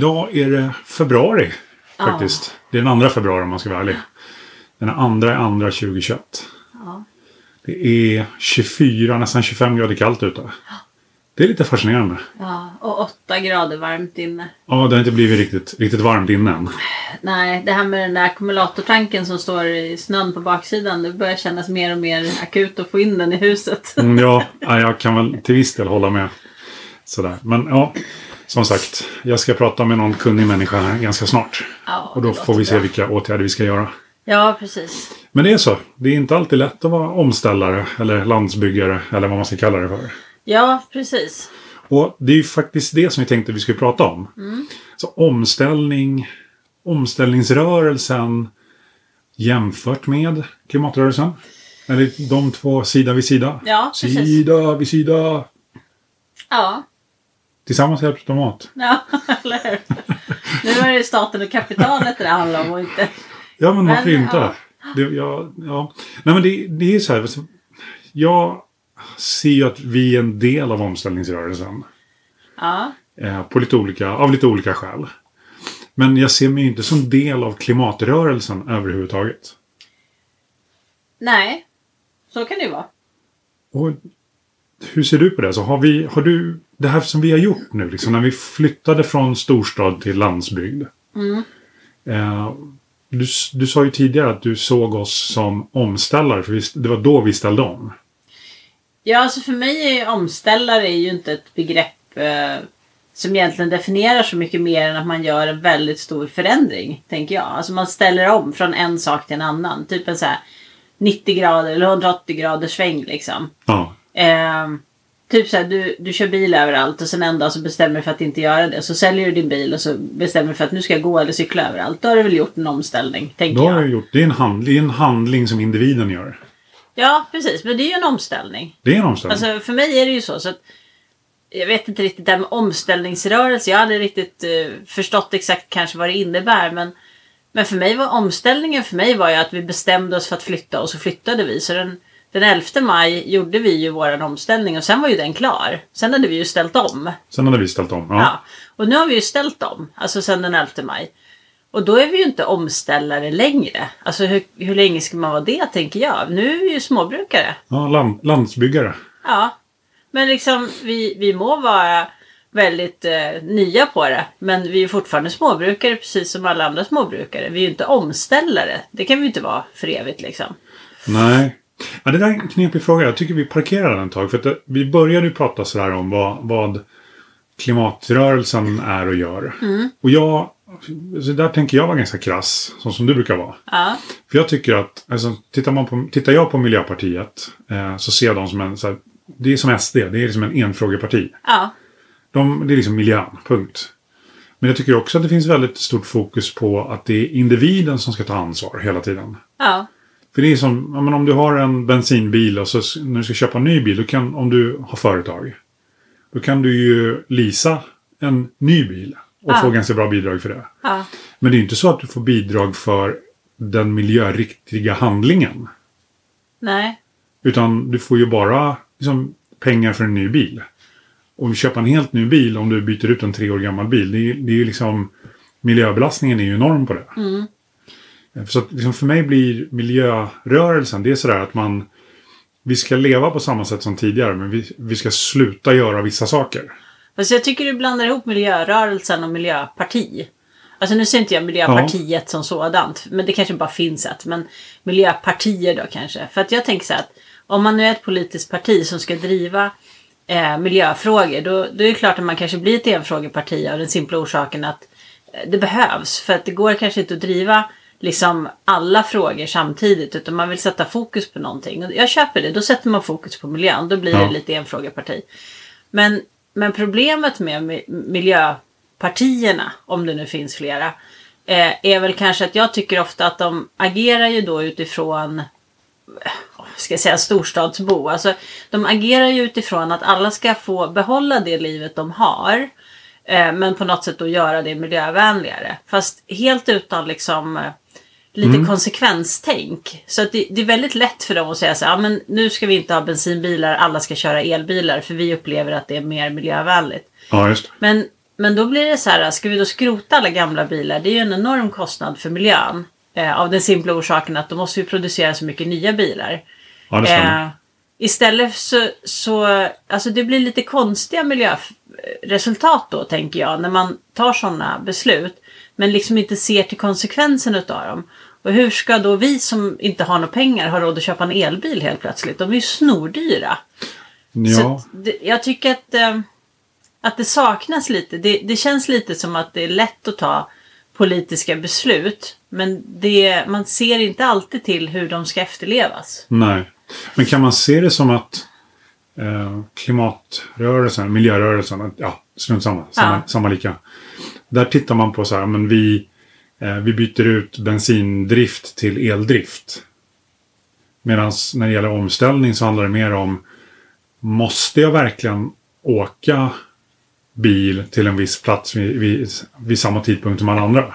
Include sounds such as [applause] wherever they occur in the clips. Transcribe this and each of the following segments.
Idag är det februari faktiskt. Det är den andra februari om man ska vara ärlig. Den andra är andra 2021. Ja. Det är 24, nästan 25 grader kallt ute. Det är lite fascinerande. ja, och åtta grader varmt inne. Ja, det har inte blivit riktigt, riktigt varmt innan. Nej, det här med den där ackumulatortanken som står i snön på baksidan. Det börjar kännas mer och mer akut att få in den i huset. Mm, ja, [laughs] ja, jag kan väl till viss del hålla med. Sådär. Men ja, som sagt. Jag ska prata med någon kunnig människa här ganska snart. Ja, Och då får vi se bra. vilka åtgärder vi ska göra. Ja, precis. Men det är så. Det är inte alltid lätt att vara omställare eller landsbyggare eller vad man ska kalla det för. Ja, precis. Och det är ju faktiskt det som vi tänkte vi skulle prata om. Så omställning, omställningsrörelsen jämfört med klimatrörelsen. Eller de två sida vid sida. Ja, precis. Sida vid sida. Ja, Tillsammans hjälps de åt. ja [laughs] eller hur? Nu är det staten och kapitalet det handlar om och inte... Ja, men varför Men, inte? ja. Det, ja, ja. Nej, men det, det är så här. Jag ser ju att vi är en del av omställningsrörelsen. Ja, Eh, på lite olika, av lite olika skäl. Men jag ser mig inte som del av klimatrörelsen överhuvudtaget. nej. Så kan det ju vara. Och hur ser du på det? Så har, vi, har du det här som vi har gjort nu, liksom, när vi flyttade från storstad till landsbygd. Mm. Eh, du, du sa ju tidigare att du såg oss som omställare, för vi, det var då vi ställde om. Ja, alltså för mig är omställare är ju inte ett begrepp eh, som egentligen definierar så mycket mer än att man gör en väldigt stor förändring, tänker jag. Alltså man ställer om från en sak till en annan. Typ en så här 90 grader eller 180 graders sväng liksom. Ja, Eh, typ så här, du, du kör bil överallt och sen en dag så bestämmer du för att inte göra det. Så säljer du din bil och så bestämmer du för att nu ska jag gå eller cykla överallt. Då har du väl gjort en omställning, tänker då har jag. jag gjort, det, är en hand, det är en handling som individen gör. Ja, precis. Men det är ju en omställning. Det är en omställning. Alltså för mig är det ju så. så att, jag vet inte riktigt det här med omställningsrörelse. Jag hade riktigt eh, förstått exakt kanske vad det innebär. Men, men för mig var omställningen för mig var ju att vi bestämde oss för att flytta och så flyttade vi. Så den, den 11 maj gjorde vi ju våran omställning och sen var ju den klar. Sen hade vi ju ställt om. Sen hade vi ställt om. Ja. Ja. Och nu har vi ju ställt om. Alltså sen den 11 maj. Och då är vi ju inte omställare längre. Alltså hur, hur länge ska man vara det tänker jag. Nu är vi ju småbrukare. Ja, land, landsbyggare. Ja. Men liksom vi, vi må vara väldigt eh, nya på det. Men vi är fortfarande småbrukare precis som alla andra småbrukare. Vi är ju inte omställare. Det kan vi ju inte vara för evigt liksom. Nej. Ja, det där är en knepig fråga. Jag tycker vi parkerar den ett tag. För att det, vi började ju prata sådär om vad, vad klimatrörelsen är och gör. Och jag, så där tänker jag vara ganska krass. Så som du brukar vara. Ja. För jag tycker att, alltså, tittar, man på, tittar jag på Miljöpartiet eh, så ser jag dem som en, så här, det är som SD, det är liksom en enfrågeparti. Ja. De, det är liksom miljön, punkt. Men jag tycker också att det finns väldigt stort fokus på att det är individen som ska ta ansvar hela tiden. Ja. För det är som, ja, men om du har en bensinbil och så när du ska köpa en ny bil, kan, om du har företag. Då kan du ju leasa en ny bil och Ja. få ganska bra bidrag för det. Ja. Men det är inte så att du får bidrag för den miljöriktiga handlingen. Nej. Utan du får ju bara liksom, pengar för en ny bil. Om du köper en helt ny bil, om du byter ut en tre år gammal bil, det är, det är ju liksom miljöbelastningen är ju enorm på det. Mm. Så att, liksom, för mig blir miljörörelsen, det är sådär att man vi ska leva på samma sätt som tidigare, men vi, vi ska sluta göra vissa saker. Fast jag tycker du blandar ihop miljörörelsen och miljöparti. Alltså nu ser inte jag Miljöpartiet som sådant. Men det kanske bara finns ett. Men miljöpartier då kanske. För att jag tänker så här att om man nu är ett politiskt parti som ska driva eh, miljöfrågor. Då, då är det klart att man kanske blir ett enfrågeparti av den simpla orsaken att eh, det behövs. För att det går kanske inte att driva liksom alla frågor samtidigt. Utan man vill sätta fokus på någonting. Och jag köper det. Då sätter man fokus på miljön. Då blir Ja. det lite enfrågeparti. Men, men problemet med mi- miljöpartierna, om det nu finns flera, eh, är väl kanske att jag tycker ofta att de agerar ju då utifrån eh, ska jag säga storstadsbo. Alltså, de agerar ju utifrån att alla ska få behålla det livet de har. Eh, men på något sätt då göra det miljövänligare. Fast helt utan liksom eh, lite konsekvenstänk. Så att det, det är väldigt lätt för dem att säga så här, ja, men nu ska vi inte ha bensinbilar, alla ska köra elbilar för vi upplever att det är mer miljövänligt. Ja, just. Men, men då blir det så här, ska vi då skrota alla gamla bilar? Det är ju en enorm kostnad för miljön. Eh, av den simpla orsaken att då måste vi producera så mycket nya bilar. Ja, det stämmer. Eh, istället så, så, alltså det blir lite konstiga miljöresultat då tänker jag. När man tar sådana beslut. Men liksom inte ser till konsekvensen utav dem. Och hur ska då vi som inte har några pengar ha råd att köpa en elbil helt plötsligt? De är ju snordyra. ja. Så jag tycker att, eh, att det saknas lite. Det, det känns lite som att det är lätt att ta politiska beslut. Men det, man ser inte alltid till hur de ska efterlevas. Nej. Men kan man se det som att eh, klimatrörelsen, miljörörelsen, ja, strunt samma, samma, Ja. samma lika. Där tittar man på så här, men vi, eh, vi byter ut bensindrift till eldrift. Medan när det gäller omställning så handlar det mer om Måste jag verkligen åka bil till en viss plats vid, vid, vid samma tidpunkt som alla andra?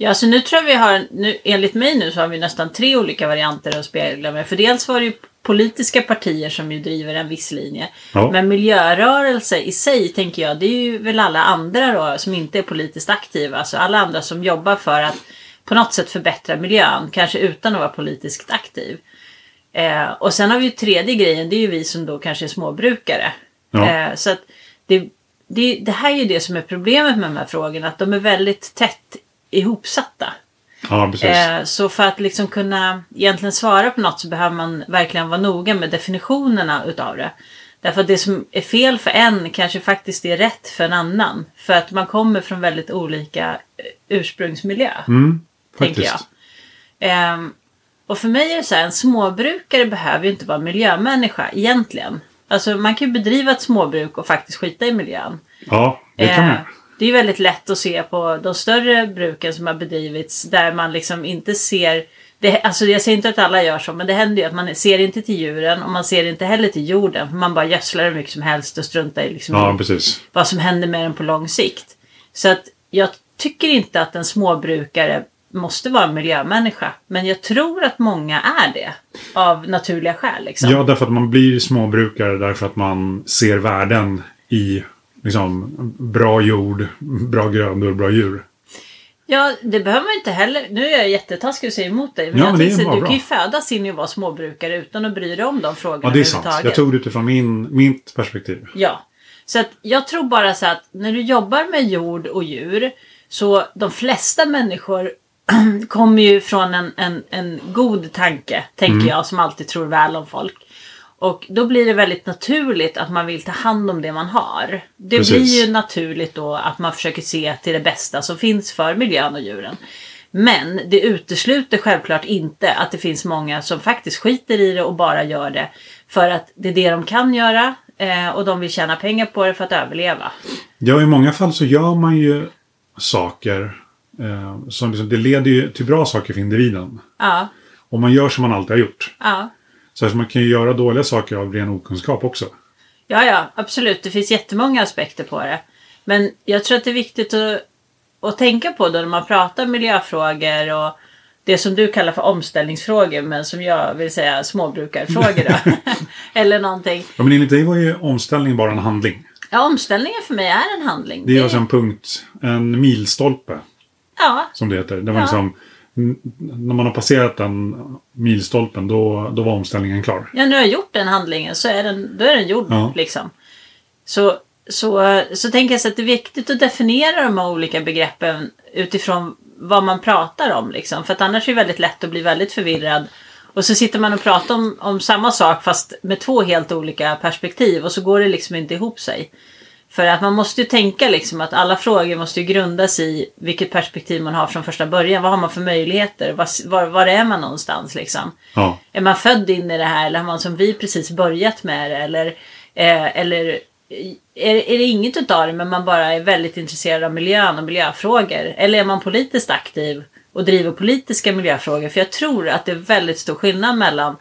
Ja, så nu tror jag vi har, nu, enligt mig nu så har vi nästan tre olika varianter att spegla med. För dels var det ju politiska partier som ju driver en viss linje. Ja. Men miljörörelse i sig tänker jag, det är ju väl alla andra då som inte är politiskt aktiva. Alltså alla andra som jobbar för att på något sätt förbättra miljön, kanske utan att vara politiskt aktiv. Eh, och sen har vi ju tredje grejen, det är ju vi som då kanske är småbrukare. Ja. Eh, så att det, det, det här är ju det som är problemet med de här frågorna, att de är väldigt tätt ihopsatta. Ja. Eh, så för att liksom kunna egentligen svara på något så behöver man verkligen vara noga med definitionerna utav det. Därför att det som är fel för en kanske faktiskt är rätt för en annan. För att man kommer från väldigt olika eh, ursprungsmiljö. Mm, tänker jag. Ehm, och för mig är det så här, en småbrukare behöver ju inte vara miljömänniska egentligen. Alltså man kan ju bedriva ett småbruk och faktiskt skita i miljön. Ja, det kan man Eh, det är ju väldigt lätt att se på de större bruken som har bedrivits där man liksom inte ser det, alltså jag säger inte att alla gör så, men det händer ju att man ser inte till djuren och man ser inte heller till jorden. För man bara gödslar hur mycket som helst och struntar i liksom Ja, vad som händer med den på lång sikt. Så att jag tycker inte att en småbrukare måste vara en miljömänniska. Men jag tror att många är det. Av naturliga skäl liksom. Ja, därför att man blir småbrukare därför att man ser värden i liksom, bra jord, bra grödor, bra djur. Ja, det behöver man inte heller. Nu är jag jättetaskig och säger emot dig. Men Ja, jag men är tänkte, du kan ju födas in i att vara småbrukare utan att bry dig om de frågorna Ja, det är sant. Jag tog det utifrån min, mitt perspektiv. Ja. Så att jag tror bara så att när du jobbar med jord och djur så de flesta människor [clears throat] kommer ju från en, en, en god tanke, tänker Mm. jag, som alltid tror väl om folk. Och då blir det väldigt naturligt att man vill ta hand om det man har. Det Precis. blir ju naturligt då att man försöker se till det bästa som finns för miljön och djuren. Men det utesluter självklart inte att det finns många som faktiskt skiter i det och bara gör det för att det är det de kan göra eh, och de vill tjäna pengar på det för att överleva. Ja, i många fall så gör man ju saker eh, som liksom, det leder ju till bra saker för individen. Ja, Och man gör som man alltid har gjort. ja. Så att man kan ju göra dåliga saker av ren okunskap också. Ja, ja, absolut. Det finns jättemånga aspekter på det. Men jag tror att det är viktigt att, att tänka på då när man pratar miljöfrågor och det som du kallar för omställningsfrågor men som jag vill säga småbrukarfrågor då. [laughs] Eller någonting. Ja, men enligt dig var ju omställning bara en handling. Ja, omställningen för mig är en handling. Det är alltså en punkt, en milstolpe Ja, som det heter. Det var Ja. liksom, när man har passerat den milstolpen då, då var omställningen klar. ja, nu har jag gjort den handlingen så är den, då är den gjord. Ja. Liksom. Så, så, så tänker jag så att det är viktigt att definiera de här olika begreppen utifrån vad man pratar om. Liksom. För att annars är det väldigt lätt att bli väldigt förvirrad. Och så sitter man och pratar om, om samma sak fast med två helt olika perspektiv och så går det liksom inte ihop sig. För att man måste ju tänka liksom att alla frågor måste ju grundas i vilket perspektiv man har från första början. Vad har man för möjligheter? Var, var, var är man någonstans liksom? Ja, Är man född in i det här eller har man som vi precis börjat med det? Eller, eh, eller är, är det inget utav det men man bara är väldigt intresserad av miljön och miljöfrågor? Eller är man politiskt aktiv och driver politiska miljöfrågor? För jag tror att det är väldigt stor skillnad mellan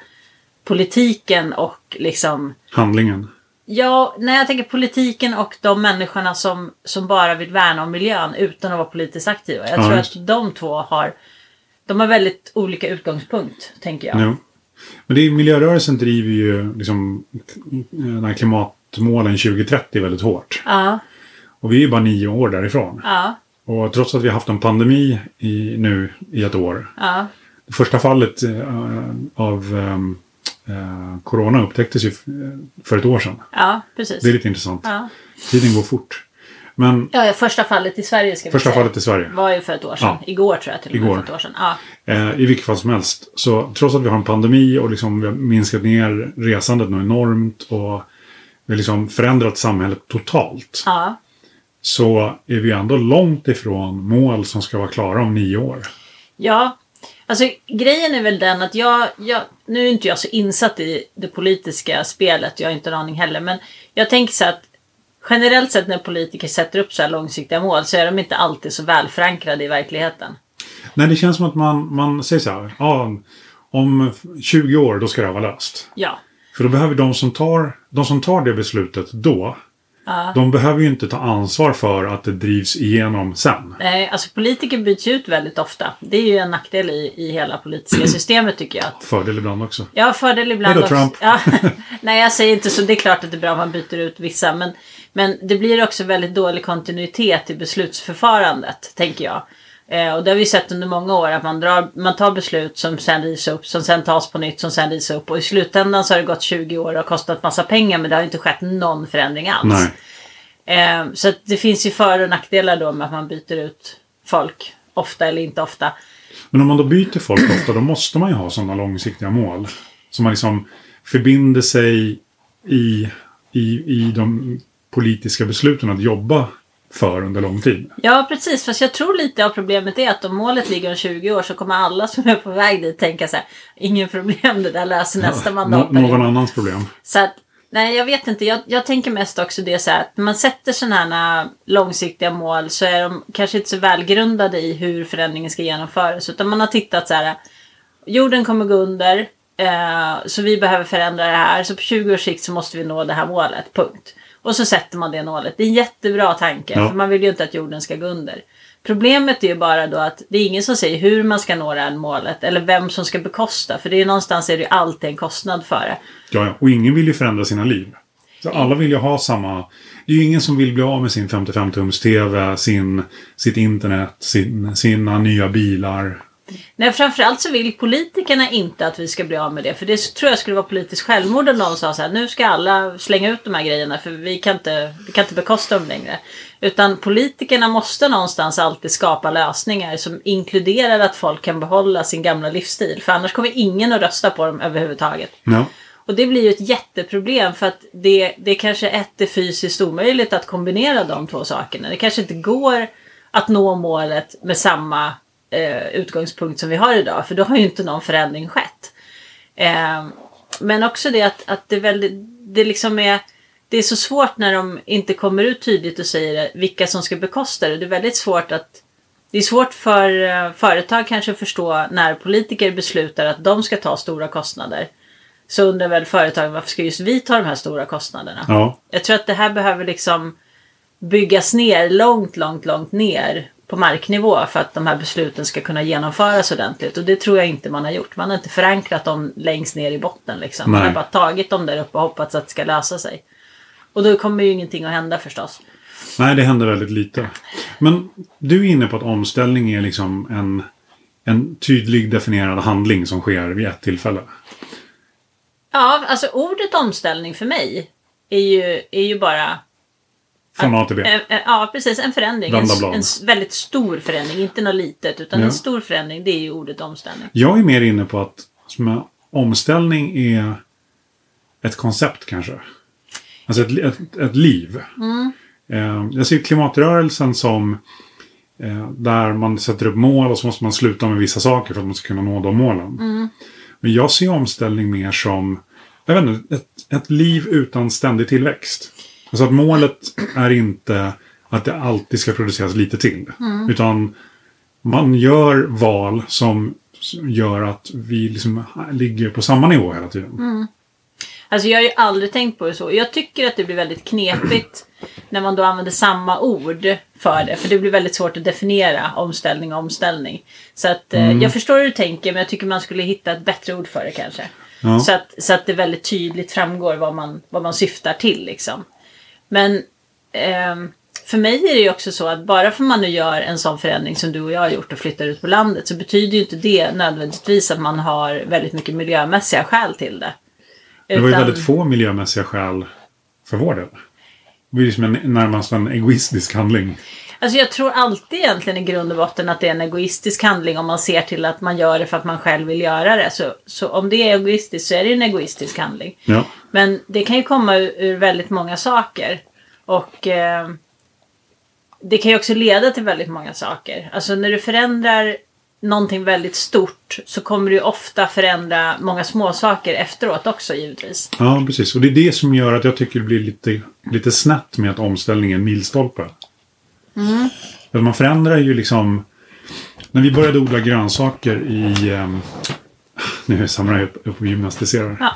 politiken och liksom handlingen. Ja, när jag tänker politiken och de människorna som, som bara vill värna om miljön utan att vara politiskt aktiva. Jag Ja, tror just att de två har de har väldigt olika utgångspunkt, tänker jag. Jo. Men det är, miljörörelsen driver ju liksom, den här klimatmålen 2030 väldigt hårt. Ja, Och vi är ju bara nio år därifrån. Ja, Och trots att vi har haft en pandemi i, nu i ett år. ja, Det första fallet eh, av ehm, eh, corona upptäcktes ju för ett år sedan. ja, precis. Det är lite intressant. Ja. Tiden går fort. Men Ja, första fallet i Sverige ska vi första säga. fallet i Sverige. var ju för ett år sedan. Ja. Igår tror jag till och med. Igår. För ett år sedan. Ja. Eh, I vilket fall som helst. Så trots att vi har en pandemi och liksom vi har minskat ner resandet nu enormt och vi har liksom förändrat samhället totalt. ja. Så är vi ändå långt ifrån mål som ska vara klara om nio år. Ja, alltså grejen är väl den att jag, jag, nu är inte jag så insatt i det politiska spelet, jag har inte en aning heller, men jag tänker så att generellt sett när politiker sätter upp så här långsiktiga mål så är de inte alltid så väl förankrade i verkligheten. Nej, det känns som att man, man säger så här. Ja, om 20 år då ska det här vara löst. Ja, För då behöver de som tar, de som tar det beslutet då. Ja. De behöver ju inte ta ansvar för att det drivs igenom sen. nej, alltså politiker byts ut väldigt ofta. Det är ju en nackdel i, i hela politiska [clears throat] systemet tycker jag. Fördel ibland också. Ja, fördel ibland Hej då, också. Trump. Ja, [laughs] nej, jag säger inte så. Det är klart att det är bra om man byter ut vissa. Men, men det blir också väldigt dålig kontinuitet i beslutsförfarandet, tänker jag. Eh, och det har vi sett under många år att man, drar, man tar beslut som sen rivs upp, som sen tas på nytt, som sen rivs upp. Och i slutändan så har det gått 20 år och kostat massa pengar men det har inte skett någon förändring alls. Eh, så det finns ju för och nackdelar då med att man byter ut folk ofta eller inte ofta. Men om man då byter folk ofta då måste man ju ha sådana långsiktiga mål. Som man liksom förbinder sig i, i, i de politiska besluten att jobba för under lång tid. Ja, precis. Fast jag tror lite av problemet är att om målet ligger om 20 år så kommer alla som är på väg dit tänka så här. Ingen problem, det där löser nästa Nå- mandatperiod. någon annans problem. Så att, nej, jag vet inte. Jag, jag tänker mest också det så här att när man sätter sådana här långsiktiga mål så är de kanske inte så välgrundade i hur förändringen ska genomföras. Utan man har tittat så här. Jorden kommer gå under. Eh, så vi behöver förändra det här. Så på 20 års sikt så måste vi nå det här målet. Punkt. Och så sätter man det målet. Det är en jättebra tanke. Ja. För man vill ju inte att jorden ska gå under. Problemet är ju bara då att det är ingen som säger hur man ska nå det här målet. Eller vem som ska bekosta. För det är någonstans är det ju alltid en kostnad för det. Ja, ja. Och ingen vill ju förändra sina liv. Så alla vill ju ha samma... Det är ju ingen som vill bli av med sin 55-tums-TV, sin, sitt internet, sin, sina nya bilar. Nej, framförallt så vill politikerna inte att vi ska bli av med det. För det tror jag skulle vara politiskt självmord om någon sa så här, nu ska alla slänga ut de här grejerna för vi kan inte, vi kan inte bekosta dem längre. Utan politikerna måste någonstans alltid skapa lösningar som inkluderar att folk kan behålla sin gamla livsstil. För annars kommer ingen att rösta på dem överhuvudtaget. Ja. Och det blir ju ett jätteproblem för att det, det kanske ett är fysiskt omöjligt att kombinera de två sakerna. Det kanske inte går att nå målet med samma eh, utgångspunkt som vi har idag. För då har ju inte någon förändring skett. Eh, men också det att, att det, väldigt, det liksom är det är så svårt när de inte kommer ut tydligt och säger vilka som ska bekosta det. Det är väldigt svårt att det är svårt för eh, företag kanske att förstå när politiker beslutar att de ska ta stora kostnader. Så undrar väl företagen varför ska just vi ta de här stora kostnaderna? ja. Jag tror att det här behöver liksom byggas ner långt, långt, långt ner på marknivå för att de här besluten ska kunna genomföras ordentligt. Och det tror jag inte man har gjort. Man har inte förankrat dem längst ner i botten. Liksom. Man har bara tagit dem där uppe och hoppats att det ska lösa sig. Och då kommer ju ingenting att hända förstås. Nej, det händer väldigt lite. Men du är inne på att omställning är liksom en, en tydlig definierad handling som sker vid ett tillfälle. Ja, alltså ordet omställning för mig är ju, är ju bara Från A till B. Ja, precis. En förändring. En, en väldigt stor förändring. Inte något litet. Utan Ja. en stor förändring, det är ju ordet omställning. Jag är mer inne på att som omställning är ett koncept kanske. Alltså ett, ett, ett liv. Eh, jag ser klimatrörelsen som eh, där man sätter upp mål och så måste man sluta med vissa saker för att man ska kunna nå de målen. Men jag ser omställning mer som jag vet inte, ett, ett liv utan ständig tillväxt. Alltså att målet är inte att det alltid ska produceras lite till. Utan man gör val som gör att vi liksom ligger på samma nivå hela tiden. Alltså jag har ju aldrig tänkt på det så. Jag tycker att det blir väldigt knepigt [clears throat] när man då använder samma ord för det. För det blir väldigt svårt att definiera omställning och omställning. Så att eh, jag förstår hur du tänker men jag tycker man skulle hitta ett bättre ord för det kanske. Ja. Så, att, så att det väldigt tydligt framgår vad man, vad man syftar till liksom. Men ehm, för mig är det ju också så att bara för man nu gör en sån förändring som du och jag har gjort och flyttar ut på landet så betyder ju inte det nödvändigtvis att man har väldigt mycket miljömässiga skäl till det. Det var ju Utan- väldigt få miljömässiga skäl för vår del. Det var ju liksom en, närmast en egoistisk handling. Alltså jag tror alltid egentligen i grund och botten att det är en egoistisk handling om man ser till att man gör det för att man själv vill göra det. Så, så om det är egoistiskt så är det en egoistisk handling. Ja. Men det kan ju komma ur, ur väldigt många saker. Och eh, det kan ju också leda till väldigt många saker. Alltså när du förändrar någonting väldigt stort så kommer du ofta förändra många små saker efteråt också givetvis. ja, precis. Och det är det som gör att jag tycker det blir lite, lite snett med att omställningen är en milstolpe. För man förändrar ju liksom... När vi började odla grönsaker i... ehm, nu samlar jag upp och gymnastiserar. Ja.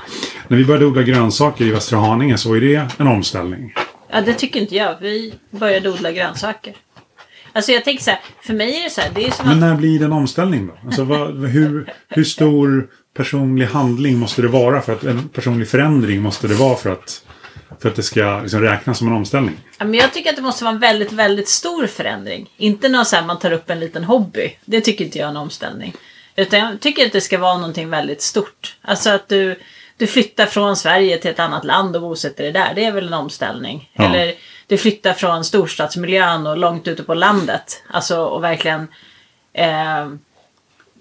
När vi började odla grönsaker i Västra Haninge så är det en omställning. Ja, det tycker inte jag. Vi började odla grönsaker. Alltså jag tänker så här, för mig är det så här, det är som Men att... när blir det en omställning då? Alltså vad, hur, hur stor personlig handling måste det vara för att en personlig förändring måste det vara för att, för att det ska liksom räknas som en omställning? Ja, men jag tycker att det måste vara en väldigt, väldigt stor förändring. Inte någon så här man tar upp en liten hobby. Det tycker inte jag är en omställning. Utan jag tycker att det ska vara någonting väldigt stort. Alltså att du, du flyttar från Sverige till ett annat land och bosätter dig där. Det är väl en omställning. Ja. Eller du flyttar från storstadsmiljön och långt ute på landet. Alltså och verkligen eh,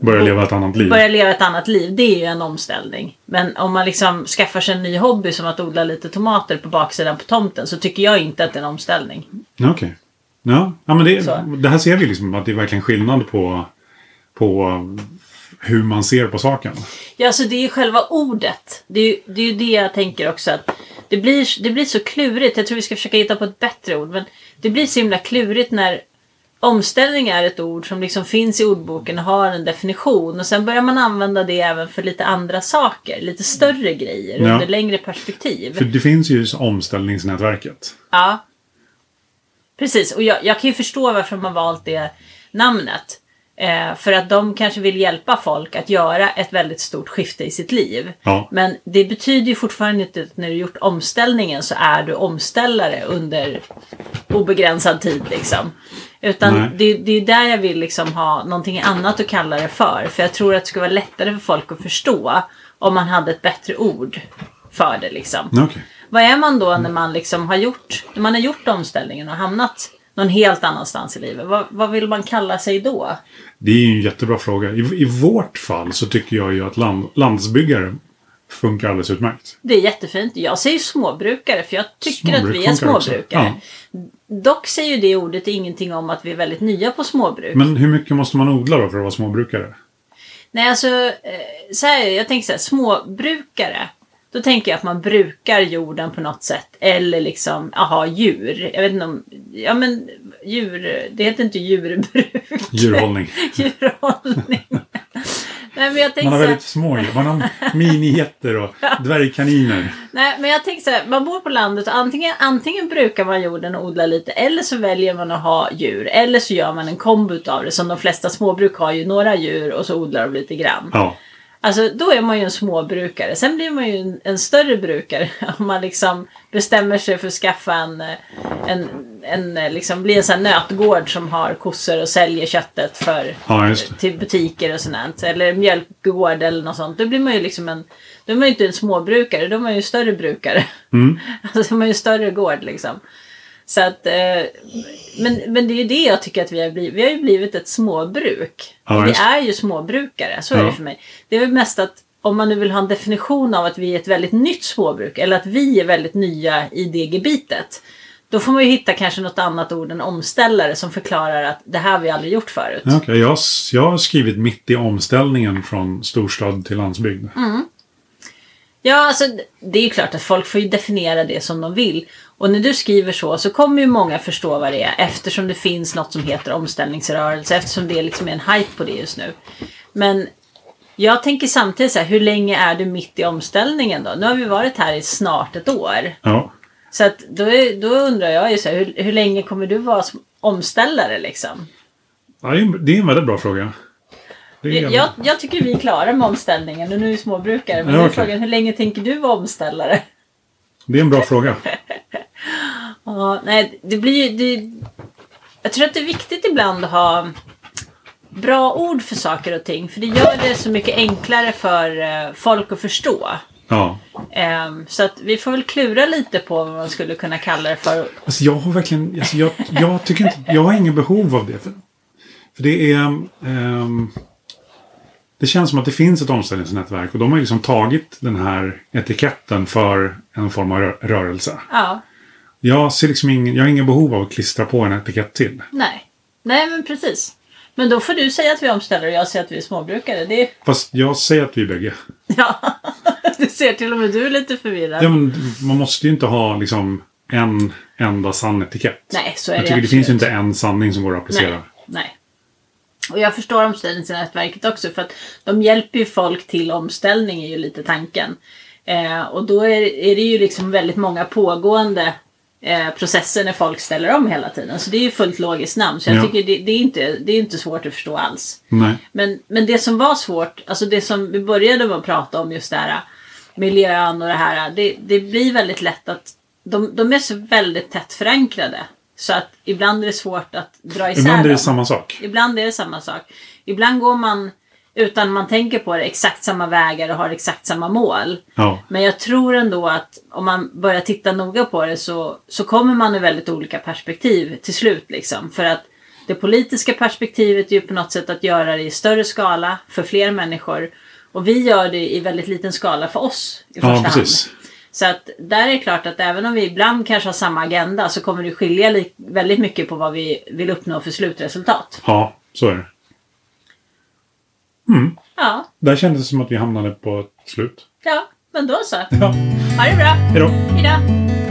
Börja leva ett annat liv? börja leva ett annat liv. Det är ju en omställning. Men om man liksom skaffar sig en ny hobby som att odla lite tomater på baksidan på tomten så tycker jag inte att det är en omställning. Okej. Ja, ja, men det, Så. det här ser vi liksom att det är verkligen skillnad på, på hur man ser på saken. Ja, alltså det är ju själva ordet. Det är ju det, är ju det jag tänker också. att det blir, det blir så klurigt. Jag tror vi ska försöka hitta på ett bättre ord. Men det blir så himla klurigt när omställning är ett ord som liksom finns i ordboken och har en definition. Och sen börjar man använda det även för lite andra saker. Lite större grejer Ja. under längre perspektiv. För det finns ju omställningsnätverket. Ja. Precis, och jag, jag kan ju förstå varför har valt det namnet. Eh, för att de kanske vill hjälpa folk att göra ett väldigt stort skifte i sitt liv. Ja. Men det betyder ju fortfarande inte att när du gjort omställningen så är du omställare under obegränsad tid liksom. Utan Nej. det, det är där jag vill liksom ha någonting annat att kalla det för. För jag tror att det skulle vara lättare för folk att förstå om man hade ett bättre ord för det liksom. Okej. Vad är man då när man liksom har gjort, när man har gjort omställningen och hamnat någon helt annanstans i livet? Vad, vad vill man kalla sig då? Det är ju en jättebra fråga. I, I vårt fall så tycker jag ju att land, landsbyggare funkar alldeles utmärkt. Det är jättefint. Jag säger småbrukare för jag tycker att Småbruk vi är småbrukare. Dock säger det ordet ingenting om att vi är väldigt nya på småbruk. Men hur mycket måste man odla då för att vara småbrukare? Nej, alltså eh, så här, jag tänker så här, småbrukare. Då tänker jag att man brukar jorden på något sätt. Eller liksom, aha, djur. Jag vet inte om, ja men djur, det heter inte djurbruk. Djurhållning. [laughs] Djurhållning. [laughs] Nej, men jag Man har så väldigt små djur. Man har minigetter och [laughs] dvärgkaniner. nej, men jag tänker så här, man bor på landet och antingen, antingen brukar man jorden och odlar lite eller så väljer man att ha djur. Eller så gör man en kombo utav det. Som de flesta småbruk har ju några djur och så odlar de lite grann. Ja. Alltså då är man ju en småbrukare. Sen blir man ju en, en större brukare [laughs] om man liksom bestämmer sig för att skaffa en, eh, en, en eh, liksom bli en sån här nötgård som har kossor och säljer köttet för, Ja, till butiker och sånt. Eller mjölkgård eller något sånt. Då blir man ju liksom en, då är man ju inte en småbrukare, då är man ju större brukare. Mm. [laughs] Alltså man är ju större gård liksom. Så att, eh, men, men det är ju det jag tycker att vi har blivit. Vi har ju blivit ett småbruk. Ja, vi är ju småbrukare, så är Ja. det för mig. Det är väl mest att om man nu vill ha en definition av att vi är ett väldigt nytt småbruk eller att vi är väldigt nya i det gebitet. Då får man ju hitta kanske något annat ord än omställare som förklarar att det här har vi aldrig gjort förut. Ja, Okej, jag, jag har skrivit mitt i omställningen från storstad till landsbygd. Ja, alltså det är ju klart att folk får ju definiera det som de vill. Och när du skriver så så kommer ju många förstå vad det är eftersom det finns något som heter omställningsrörelse eftersom det liksom är en hype på det just nu. Men jag tänker samtidigt så här, hur länge är du mitt i omställningen då? Nu har vi varit här i snart ett år. Ja. Så att då, är, då undrar jag ju så här, hur, hur länge kommer du vara som omställare liksom? Ja, det är en- väldigt bra fråga. Jag, jag tycker vi är klara med omställningen och nu är vi småbrukare. Men Ja, okej. frågan, hur länge tänker du vara omställare? det är en bra fråga. [laughs] Ja, nej, det blir. Det, jag tror att det är viktigt ibland att ha bra ord för saker och ting. För det gör det så mycket enklare för eh, folk att förstå. Ja. Ehm, så att vi får väl klura lite på vad man skulle kunna kalla det för. Alltså jag har verkligen, alltså jag, jag tycker inte, jag har ingen behov av det. För, för det är, ehm, det känns som att det finns ett omställningsnätverk och de har liksom tagit den här etiketten för en form av rö- rörelse. Ja, Jag ser liksom ingen, jag har ingen behov av att klistra på en etikett till. nej. Nej, men precis. Men då får du säga att vi är omställare och jag säger att vi är småbrukare. Det. Fast jag säger att vi är bägge. Ja, [laughs] [laughs] du ser till och med du är lite förvirrad. Ja, men man måste ju inte ha liksom en enda sann etikett. Nej, så är jag det tycker det finns ju absolut. inte en sanning som går att applicera. Nej, nej. Och jag förstår omställningsnätverket också för att de hjälper ju folk till omställning är ju lite tanken. Eh, och då är, är det ju liksom väldigt många pågående eh, processer när folk ställer om hela tiden. Så det är ju fullt logiskt namn. Så jag Ja. tycker det, det, är inte, det är inte svårt att förstå alls. Nej. Men, men det som var svårt, alltså det som vi började med att prata om just det här miljön och det här. Det, det blir väldigt lätt att de, de är så väldigt tätt förankrade. Så att ibland är det svårt att dra isär Ibland är det dem. samma sak. Ibland är det samma sak. Ibland går man utan man tänker på det exakt samma vägar och har exakt samma mål. Ja. Men jag tror ändå att om man börjar titta noga på det så, så kommer man i väldigt olika perspektiv till slut. Liksom. För att det politiska perspektivet är ju på något sätt att göra det i större skala för fler människor. Och vi gör det i väldigt liten skala för oss i första Ja, hand. precis. Så att där är det klart att även om vi ibland kanske har samma agenda så kommer det skilja väldigt mycket på vad vi vill uppnå för slutresultat. Ja, så är det. Ja, Där kändes det som att vi hamnade på ett slut. ja, men då så. Ja, Ha det bra. hejdå. Hejdå.